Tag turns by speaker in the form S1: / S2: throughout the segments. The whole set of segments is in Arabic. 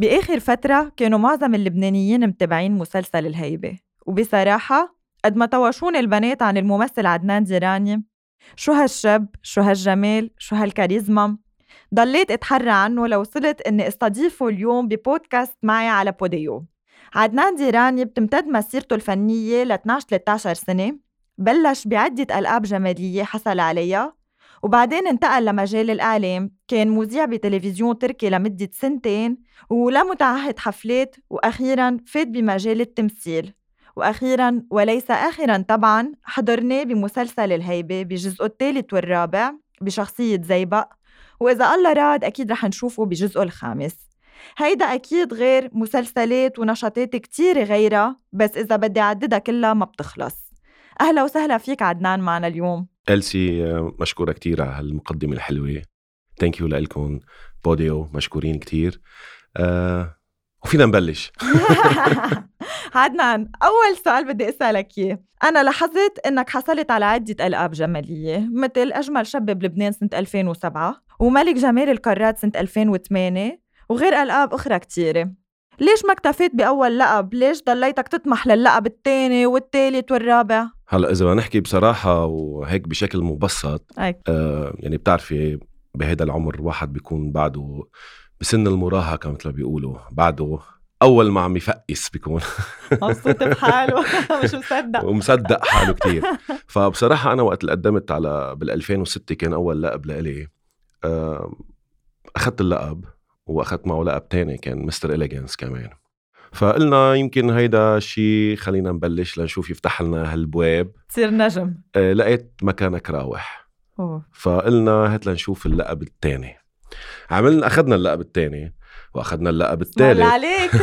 S1: بآخر فترة كانوا معظم اللبنانيين متابعين مسلسل الهيبة وبصراحة قد ما توشون البنات عن الممثل عدنان ديراني شو هالشب شو هالجمال؟ شو هالكاريزما؟ ضليت أتحرى عنه لوصلت إني أستضيفه اليوم ببودكاست معي على Podeo. عدنان ديراني بتمتد مسيرته الفنية ل 12 13 سنة بلش بعدة ألقاب جمالية حصل عليها وبعدين انتقل لمجال الإعلام. كان مذيع بتلفزيون تركي لمدة سنتين ولمتعهد حفلات وأخيرا فات بمجال التمثيل. وأخيرا وليس آخرا طبعا حضرناه بمسلسل الهيبة بجزء الثالث والرابع بشخصية زيبق. وإذا الله راد أكيد رح نشوفه بجزء الخامس. هيدا أكيد غير مسلسلات ونشاطات كتير غيرها بس إذا بدي أعددها كلها ما بتخلص. أهلا وسهلا فيك عدنان معنا اليوم.
S2: ألسي مشكورة كتير على هالمقدمة الحلوة. thank you لكم Podeo مشكورين كتير. أه وفينا نبلش.
S1: عدنان أول سؤال بدي أسألك إياه. أنا لاحظت إنك حصلت على عدة ألقاب جمالية مثل أجمل شاب بلبنان سنة 2007 وملك جمال القارات سنة 2008 وغير ألقاب أخرى كتيرة. ليش ما اكتفيت بأول لقب؟ ليش ضليتك تطمح للقب الثاني والثالث والرابع؟
S2: هلا بدنا نحكي بصراحة وهيك بشكل مبسط آه يعني بتعرفي بهذا العمر واحد بيكون بعده بسن المراهقة مثل ما بيقولوا بعده أول ما عم يفقس بيكون.
S1: مبسوط بحاله. مش مصدق.
S2: ومصدق حاله كتير. فبصراحة أنا وقت اللي قدمت على بال 2006 كان أول لقب لإلي. أخذت اللقب وأخذت معه لقب تاني كان مستر إليجنس كمان. فقلنا يمكن هيدا شيء خلينا نبلش لنشوف يفتح لنا هالبواب.
S1: تصير نجم.
S2: آه لقيت مكانك راوح. أوه. فقلنا هات لنشوف اللقب الثاني عملنا أخذنا اللقب الثاني وأخذنا اللقب الثالث
S1: عليك.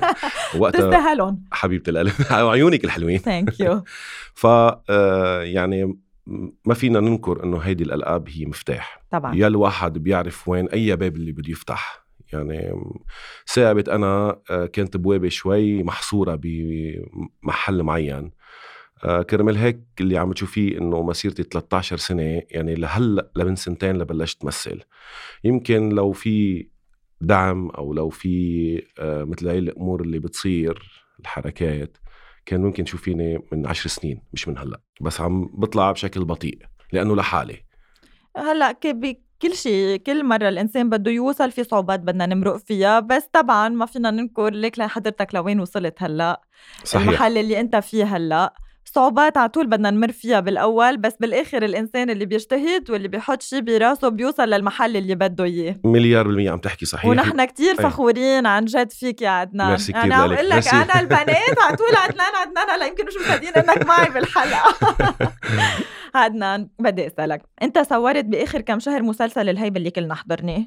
S1: وقتها تستاهلهم
S2: حبيبة القلب. عيونك الحلوين.
S1: thank you
S2: ف آه، يعني ما فينا ننكر إنه هيدي الألقاب هي مفتاح.
S1: طبعا.
S2: يا الواحد بيعرف وين أي باب اللي بده يفتح. يعني ثابت أنا آه، كانت بوابة شوي محصورة بمحل معين. آه، كرمال هيك اللي عم تشوفيه إنه مسيرتي 13 سنة يعني لهلأ لمن سنتين لبلشت تمثل يمكن لو في دعم أو لو في آه، مثل هاي الأمور اللي بتصير الحركات كان ممكن تشوفيني من عشر سنين مش من هلأ. بس عم بطلع بشكل بطيء لأنه لحالي.
S1: هلأ كل شيء كل مرة الإنسان بده يوصل في صعوبات بدنا نمرق فيها بس طبعا ما فينا ننكر ليك لحضرتك لوين وصلت هلأ. صحيح. المحل اللي أنت فيه هلأ. صعوبات على طول بدنا نمر فيها بالأول بس بالآخر الإنسان اللي بيجتهد واللي بيحط شيء براسه بيوصل للمحل اللي بده إياه.
S2: مليار بالمية عم تحكي صحيح.
S1: ونحن كتير أيه. فخورين عن جد فيك يا عدنان.
S2: ميرسي أنا عم
S1: أقول لك أنا البنات على طول عدنان عدنان هلا يمكن مش مصدقين إنك معي بالحلقة. عدنان بدي أسألك أنت صورت بآخر كم شهر مسلسل الهيبة اللي كلنا حضرناه؟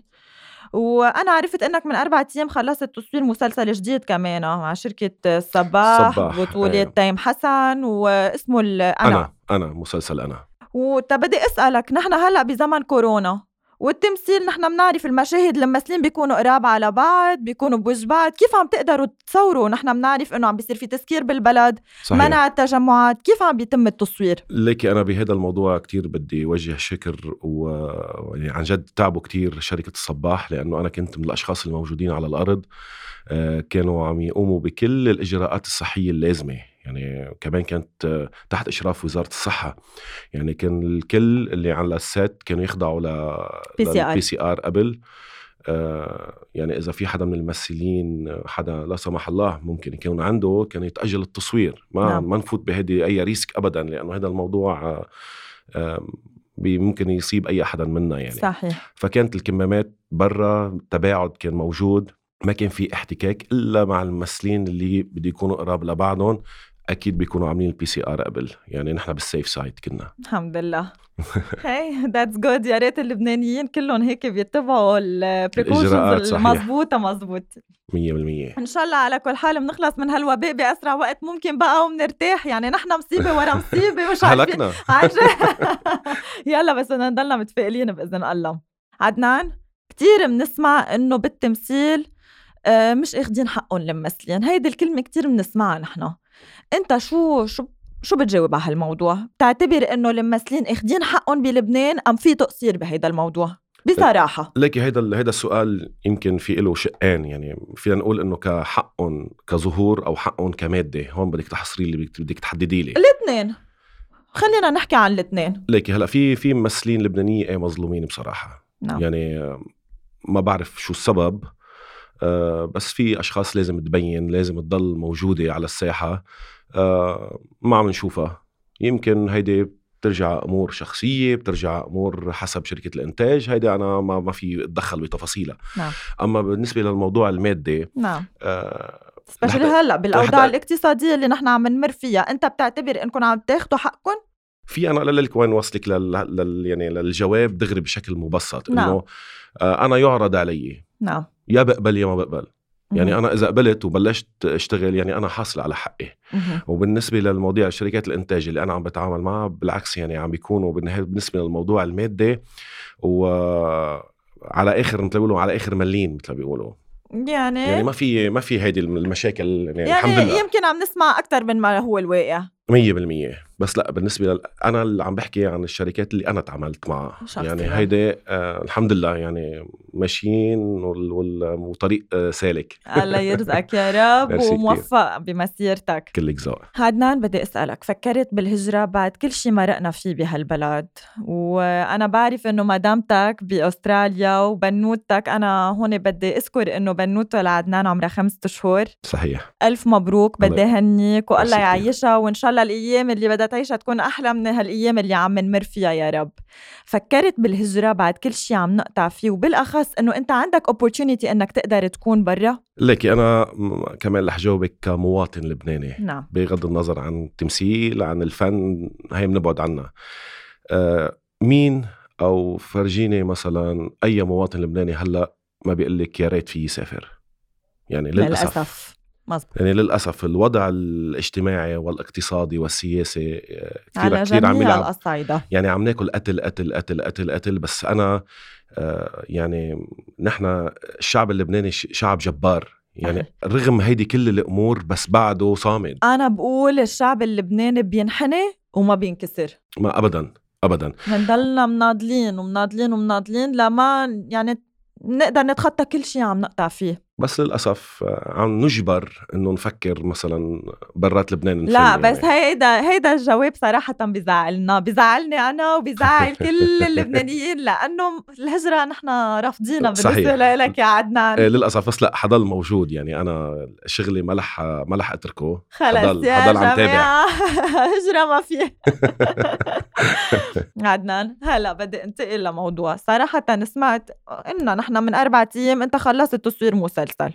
S1: وأنا عرفت إنك من أربع أيام خلصت تصوير مسلسل جديد كمان مع شركة الصباح بطوله أيوه. تيم حسن واسمه أنا.
S2: أنا أنا مسلسل أنا.
S1: وتبدي أسألك نحن هلأ بزمن كورونا والتمثيل نحن بنعرف المشاهد الممثلين بيكونوا قراب على بعض بيكونوا بوجه بعض كيف عم تقدروا تصوروا نحن بنعرف إنه عم بيصير في تسكير بالبلد صحيح. منع التجمعات كيف عم بيتم التصوير
S2: ليكي أنا بهذا الموضوع كتير بدي وجه شكر ويعني عن جد تعبوا كتير شركة الصباح لأنه أنا كنت من الأشخاص الموجودين على الأرض آه، كانوا عم يقوموا بكل الإجراءات الصحية اللازمة يعني كمان كانت تحت إشراف وزارة الصحة. يعني كان الكل اللي على ال set كانوا يخضعوا ل PCR قبل. آه يعني إذا في حدا من الممثلين حدا لا سمح الله ممكن يكون عنده كان يتأجل التصوير. ما نعم. ما نفوت بهدي أي risk ابدا لأنه هذا الموضوع آه ممكن يصيب أي حدا منا يعني.
S1: صحيح.
S2: فكانت الكمامات برا التباعد كان موجود. ما كان في احتكاك إلا مع الممثلين اللي بده يكونوا قراب لبعضهم. أكيد بيكونوا عاملين ال PCR قبل يعني نحن بال safe side كنا.
S1: الحمد لله. هي that's good يا ريت اللبنانيين كلهم هيك بيتبعوا ال precautions المضبوطة مضبوط.
S2: 100%
S1: إن شاء الله على كل حال بنخلص من هالوباء بأسرع وقت ممكن بقى وبنرتاح. يعني نحن مصيبة ورا مصيبة
S2: مش هلكنا.
S1: يلا بس بدنا نضلنا متفائلين بإذن الله. عدنان كثير بنسمع إنه بالتمثيل آه، مش اخذين حقهم للممثلين هيدي الكلمة كثير بنسمعها نحن. انت شو شو شو بتجاوب على هالموضوع؟ بتعتبر إنه الممثلين إخدين حقهم بلبنان أم في تقصير بهيدا الموضوع؟ بصراحة
S2: لكن هيدا هيدا السؤال يمكن في له شقين يعني فينا نقول إنه كحقهم كظهور أو حقهم كمادة هون بدك تحصري اللي بدك تحددي لي
S1: الاثنين خلينا نحكي عن الاثنين
S2: ليكي هلأ في في ممثلين لبنانية إيه مظلومين بصراحة
S1: نعم.
S2: يعني ما بعرف شو السبب بس في أشخاص لازم تبين لازم تضل موجودة على الساحة. آه ما عم نشوفها. يمكن هيدي بترجع أمور شخصية بترجع أمور حسب شركة الإنتاج. هيدي أنا ما ما في أتدخل بتفاصيلها.
S1: نعم.
S2: أما بالنسبة للموضوع المادي نعم. آه
S1: سبيشلي هلأ بالأوضاع الاقتصادية اللي نحن عم نمر فيها أنت بتعتبر انكم عم تاخذوا حقكم
S2: في أنا أقول لك وين وصلك لل... لل... يعني للجواب دغري بشكل مبسط نعم. انه آه أنا يعرض علي.
S1: نعم.
S2: يا بقبل يا ما بقبل. يعني أنا إذا قبلت وبلشت أشتغل يعني أنا حاصل على حقي. وبالنسبة للمواضيع شركات الإنتاج اللي أنا عم بتعامل معها بالعكس يعني عم بيكونوا بالنسبة للموضوع المادي وعلى آخر مثل بيقولوا على آخر ملين مثل بيقولوا.
S1: يعني
S2: يعني ما في ما في هيدي المشاكل يعني,
S1: يعني الحمد لله. يمكن عم نسمع أكثر من ما هو الواقع.
S2: 100% بس لا بالنسبة لل... أنا اللي عم بحكي عن الشركات اللي أنا تعاملت معها. يعني هيدي آه الحمد لله يعني ماشيين وال... وال... وطريق آه سالك.
S1: الله يرزقك يا رب وموفق بمسيرتك.
S2: كلك ذوق
S1: عدنان بدي أسألك فكرت بالهجرة بعد كل شيء مرقنا فيه بهالبلد؟ وأنا بعرف إنه مدامتك بأستراليا وبنوتك أنا هون بدي أذكر إنه بنوته لعدنان عمرها خمسة شهور
S2: صحيح.
S1: ألف مبروك بدي هنيك والله يعيشها وإن شاء الله الأيام اللي بدها تعيشها تكون أحلى من هالأيام اللي عم نمر فيها يا رب. فكرت بالهجرة بعد كل شيء عم نقطع فيه وبالأخص إنه أنت عندك opportunity إنك تقدر تكون برا.
S2: ليكي أنا كمان رح جاوبك كمواطن لبناني.
S1: نعم.
S2: بغض النظر عن التمثيل عن الفن هي بنبعد عنها. أه مين أو فرجيني مثلا أي مواطن لبناني هلأ ما بيقول لك يا ريت في يسافر؟ يعني للأسف, للأسف.
S1: مزبوط.
S2: يعني للأسف الوضع الاجتماعي والاقتصادي والسياسي
S1: آه، كثير كثير عم يلعب.
S2: يعني عم ناكل قتل قتل قتل قتل قتل بس أنا آه، يعني نحن الشعب اللبناني شعب جبار. يعني رغم هيدي كل الأمور بس بعده صامد.
S1: أنا بقول الشعب اللبناني بينحني وما بينكسر.
S2: ما ابدا ابدا.
S1: بنضلنا مناضلين ومناضلين ومناضلين لما يعني نقدر نتخطى كل شيء عم نقطع فيه.
S2: بس للأسف عم نجبر إنه نفكر مثلا برات لبنان
S1: لا يعني. بس هيدا هيدا الجواب صراحة بزعلنا بزعلني أنا وبزعل كل اللبنانيين لأنه الهجرة نحن رافضينها بالنسبة لك يا عدنان.
S2: إيه للأسف بس لا حضل موجود. يعني أنا شغلي ما لح ما لح أتركه.
S1: خلص حضل يا حضل عم تابع. هجرة ما في. عدنان هلا بدي انتقل لموضوع. صراحة سمعت قلنا نحن من أربع أيام أنت خلصت تصوير مسلسل. مسلسل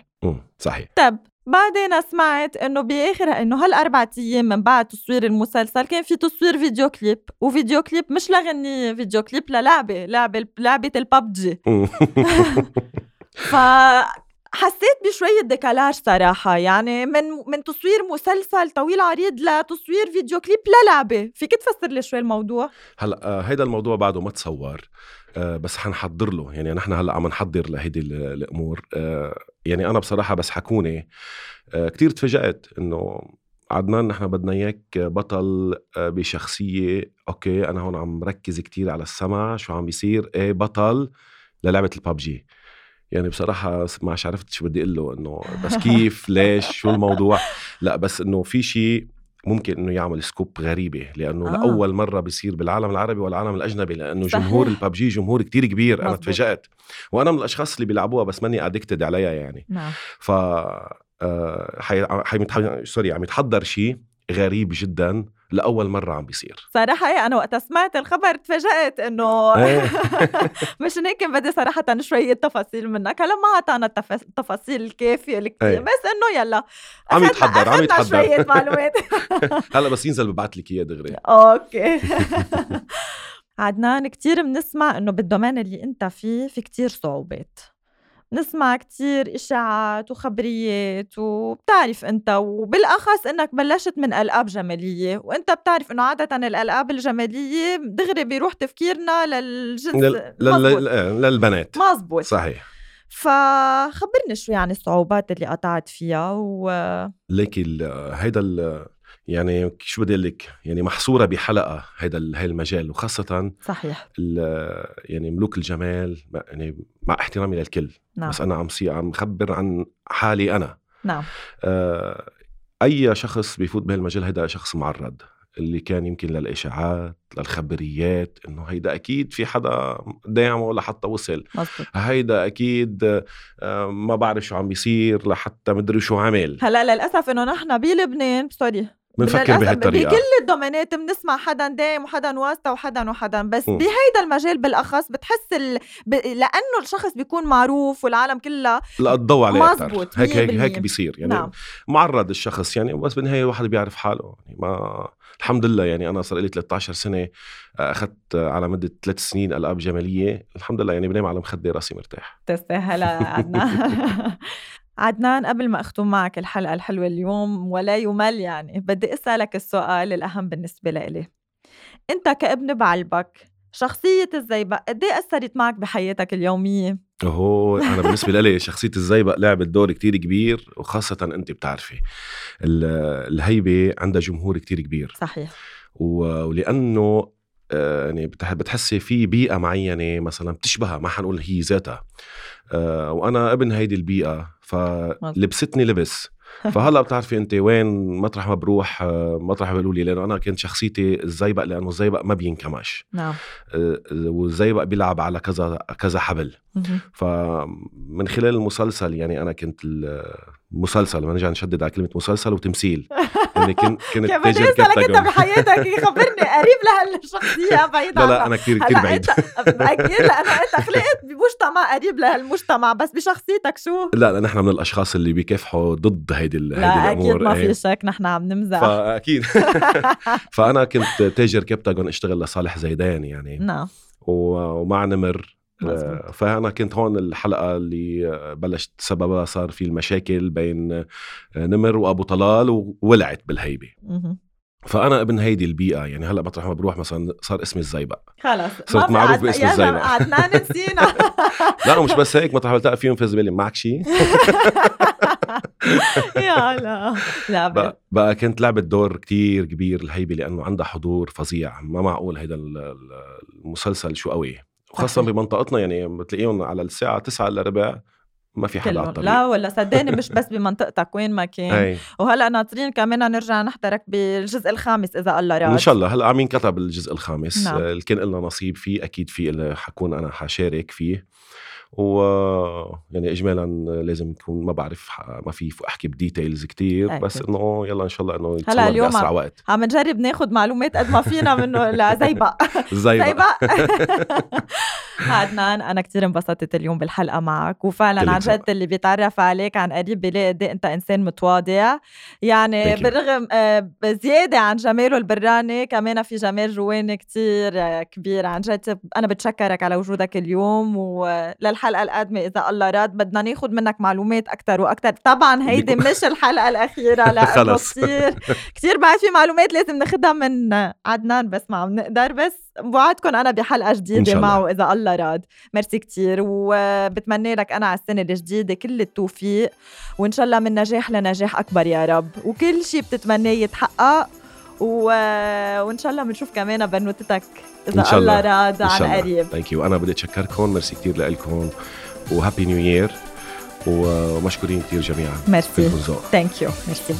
S2: صحيح.
S1: طب بعدين سمعت إنه باخر إنه هالاربع أيام من بعد تصوير المسلسل كان في تصوير video clip و video clip مش لغنية video clip للعبة لعبة لعبة الببجي. ف حسيت بشوية décalage صراحة يعني من من تصوير مسلسل طويل عريض لتصوير video clip للعبة. فيك تفسر لي شوي الموضوع؟
S2: هلا آه هيدا الموضوع بعده ما تصور آه بس حنحضر له. يعني نحن هلا عم نحضر لهيدي الأمور. آه يعني أنا بصراحة بس حكوني كتير تفاجأت إنه عدنان نحن بدنا إياك بطل بشخصية. okay أنا هون عم ركز كتير على السمع شو عم بيصير. إيه بطل للعبة البابجي يعني بصراحة ما عرفت شو بدي أقول له إنه بس كيف ليش شو الموضوع. لا بس إنه في شيء ممكن إنه يعمل scoop غريبة لأنه آه. لأول مرة بيصير بالعالم العربي والعالم الأجنبي لأنه صحيح. جمهور الببجي جمهور كتير كبير أنا تفاجات وأنا من الأشخاص اللي بيلعبوها بس ماني addicted عليها يعني.
S1: نعم.
S2: ف آه حي... حي... sorry عم يتحضر شيء غريب جدا. لأول مرة عم بيصير.
S1: صراحة إيه أنا وقت سمعت الخبر تفاجأت إنه إيه. مش هيك بدي صراحة شوية تفاصيل منك. هلأ ما اعطانا التفاصيل الكافية الكثير
S2: إيه.
S1: بس إنه يلا
S2: عم يتحضر عم يتحضر.
S1: شوية معلومات.
S2: هلأ بس ينزل ببعث لك إياه دغري.
S1: okay. عدنان كتير بنسمع إنه بالدومين اللي أنت فيه في كتير صعوبات. نسمع كتير إشاعات وخبريات وبتعرف أنت وبالأخص إنك بلشت من ألعاب جمالية وأنت بتعرف إنه عادة الألعاب الجمالية دغري بيروح تفكيرنا للجنس لل...
S2: لل... للبنات.
S1: مزبوط.
S2: صحيح.
S1: فخبرني شوي عن الصعوبات اللي قطعت فيها و
S2: ليكي هيدا يعني شو بدي لك؟ يعني محصورة بحلقة هذا هاي المجال وخاصة
S1: صحيح.
S2: يعني ملوك الجمال يعني مع احترامي للكل نعم. بس أنا عم عم خبر عن حالي أنا.
S1: نعم.
S2: آه أي شخص بيفوت بهالمجال هذا شخص معرض اللي كان يمكن للإشاعات للخبريات إنه هيدا أكيد في حدا داعمه لحتى وصل.
S1: مزبوط.
S2: هيدا أكيد آه، ما بعرف شو عم بيصير لحتى مدري شو عمل.
S1: هلأ للأسف إنه نحن بلبنان سوري.
S2: بنفكر بهالطريقة.
S1: بكل ال domaine ات بنسمع حدا دايم وحدا واسطة وحدا وحدا بس. بهيدا المجال بالأخص بتحس ال... ب... لأنه الشخص بيكون معروف والعالم كلها
S2: لا الضوء عليه أكثر هيك هيك هيك بيصير. يعني نعم. معرض الشخص يعني بس بالنهاية الواحد بيعرف حاله. يعني ما الحمد لله يعني أنا صار لي 13 سنة أخذت على مدة ثلاث سنين ألعاب جمالية. الحمد لله يعني بنام على مخدي راسي مرتاح.
S1: تستاهل. عدنان. عدنان قبل ما أختم معك الحلقة الحلوة اليوم ولا يمل يعني بدي أسألك السؤال الأهم بالنسبة لإلي. أنت كابن بعلبك شخصية الزيبق قد إيه أثرت معك بحياتك اليومية؟
S2: هو أنا بالنسبة لي شخصية الزيبق لعبت دور كتير كبير وخاصة أنت بتعرفي. الهيبة عندها جمهور كتير كبير.
S1: صحيح.
S2: ولأنه آه، يعني بتحسي في بيئة معينة مثلا بتشبهها ما حنقول هي ذاتها. آه، وأنا ابن هيدي البيئة فلبستني لبس. فهلأ بتعرفي أنت وين مطرح ما بروح آه، مطرح ما بيقولوا لي لأنه أنا كنت شخصيتي الزيبق لأنه الزيبق ما بينكمش.
S1: نعم.
S2: والزيبق بيلعب على كذا كذا حبل. فمن خلال المسلسل يعني أنا كنت مسلسل ما نرجع نشدد على كلمة مسلسل وتمثيل.
S1: يعني كنت كنت اسالك انت بحياتك خبرني قريب لهالشخصية بعيد
S2: لا لا أنا كثير كثير بعيد.
S1: أكيد لأنه انت خلقت بمجتمع قريب لهالمجتمع بس بشخصيتك شو؟
S2: لا لا نحن من الأشخاص اللي بيكافحوا ضد هيدي هيدي
S1: الأمور أكيد ما في إيه. شك نحن عم نمزح.
S2: فأكيد. فأنا كنت تاجر كبتاجون أشتغل لصالح زيدان يعني.
S1: نعم.
S2: ومع نمر مزبوط. فأنا كنت هون الحلقة اللي بلشت سببها صار في المشاكل بين نمر وأبو طلال وولعت بالهيبة. فأنا ابن هيدي البيئة يعني هلأ مطرح ما بروح مثلا صار اسمي الزيبق.
S1: خلص
S2: صرت معروف باسم الزيبق.
S1: عدنان نسينا.
S2: لا ومش بس هيك مطرح ما بلتقي فيهم في زبالة. معك شيء
S1: يا لا. لا
S2: بقى, بقى كانت لعبت دور كتير كبير الهيبة لأنه عندها حضور فظيع. ما معقول هيدا المسلسل شو قوي. وخاصة بمنطقتنا يعني بتلاقيهم على الساعة 9 إلا ربع ما في حدا على
S1: لا ولا صدقني مش بس بمنطقتك وين ما كان. أي. وهلأ ناطرين كمان نرجع نحضرك بالجزء بالجزء إذا الله راد
S2: إن شاء الله. هلأ عم ينكتب الجزء الخامس. نعم. اللي كان لنا نصيب فيه أكيد في حكون أنا حشارك فيه. و يعني اجمالا لازم يكون ما بعرف ما في أحكي بديتيلز كتير أكيد. بس إنه يلا إن شاء الله إنه
S1: هلأ اليوم بأسرع وقت. عم نجرب ناخذ معلومات قد ما فينا منه. لزيبق
S2: زيبق.
S1: عدنان أنا كتير انبسطت اليوم بالحلقة معك وفعلا عن جد اللي بيتعرف عليك عن قريب بيلاقي قد إيه أنت إنسان متواضع يعني بالرغم آه، زياده عن جماله البراني كمان في جمال جواني كتير كبير. عن جد أنا بتشكرك على وجودك اليوم ولل الحلقة القادمة إذا الله راد بدنا ناخذ منك معلومات أكثر وأكثر طبعا هيدي مش الحلقة الأخيرة لا كثير كثير بعد في معلومات لازم ناخذها من عدنان بس ما عم نقدر بس بوعدكم أنا بحلقة جديدة معه إذا الله راد. ميرسي كثير وبتمنى لك أنا على السنة الجديدة كل التوفيق وإن شاء الله من نجاح لنجاح أكبر يا رب. وكل شيء بتتمناه يتحقق و... وإن شاء الله بنشوف كمان بنوتتك. إذا إن شاء الله راد عن قريب.
S2: ثانك يو وأنا بدي أتشكركم. ميرسي كثير لكم و happy new year ومشكورين كثير جميعا.
S1: merci. thank you merci.